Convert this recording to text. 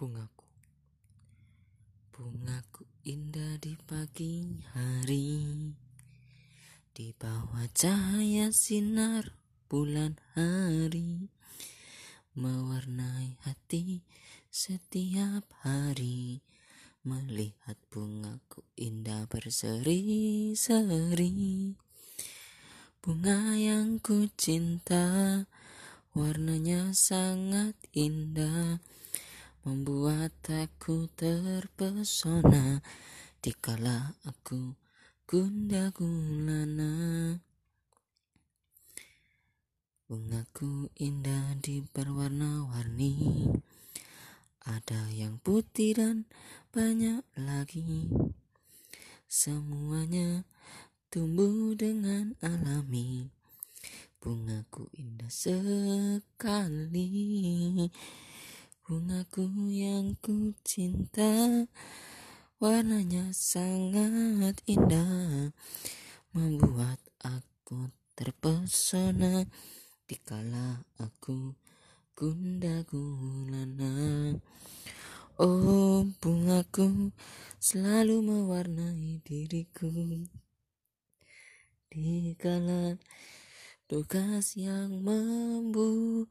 bungaku. Bungaku indah di pagi hari. Di bawah cahaya sinar bulan hari. Mewarnai hati setiap hari. Melihat bungaku indah berseri-seri. Bunga yang ku cinta Warnanya sangat indah membuat aku terpesona. Dikala aku gundah gulana. Bungaku indah di berwarna-warni. Ada yang putih dan banyak lagi. Semuanya tumbuh dengan alami. Bungaku indah sekali Bungaku yang ku cinta Warnanya sangat indah Membuat aku terpesona. Dikala aku gundah gulana Oh bungaku selalu mewarnai diriku. Dikala tugas yang membunuhku